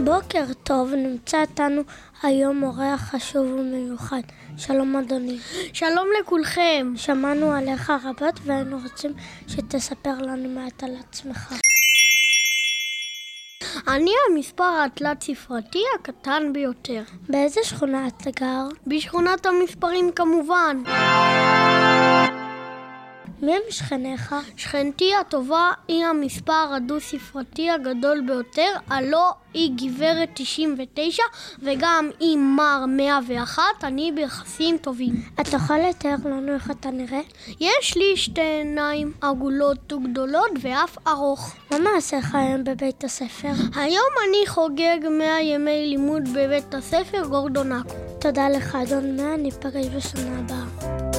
בוקר טוב, נמצא איתנו היום אורח חשוב ומיוחד. שלום אדוני. שלום לכולכם. שמענו עליך רבות והיינו רוצים שתספר לנו מעט על עצמך. אני המספר התלת-ספרתי הקטן ביותר. באיזה שכונה אתה גר? בשכונת המספרים כמובן. מי הם שכניך? שכנתי הטובה היא המספר הדו-ספרתי הגדול ביותר, הלא היא גברת 99 וגם היא מר 101, אני ביחסים טובים. אתה יכול לתאר לנו איך אתה נראה? יש לי שתי עיניים עגולות וגדולות ואף ארוך. מה מעשיך היום בבית הספר? היום אני חוגג 100 ימי לימוד בבית הספר גורדונקו. תודה לך אדון 100, ניפגש בשנה הבאה.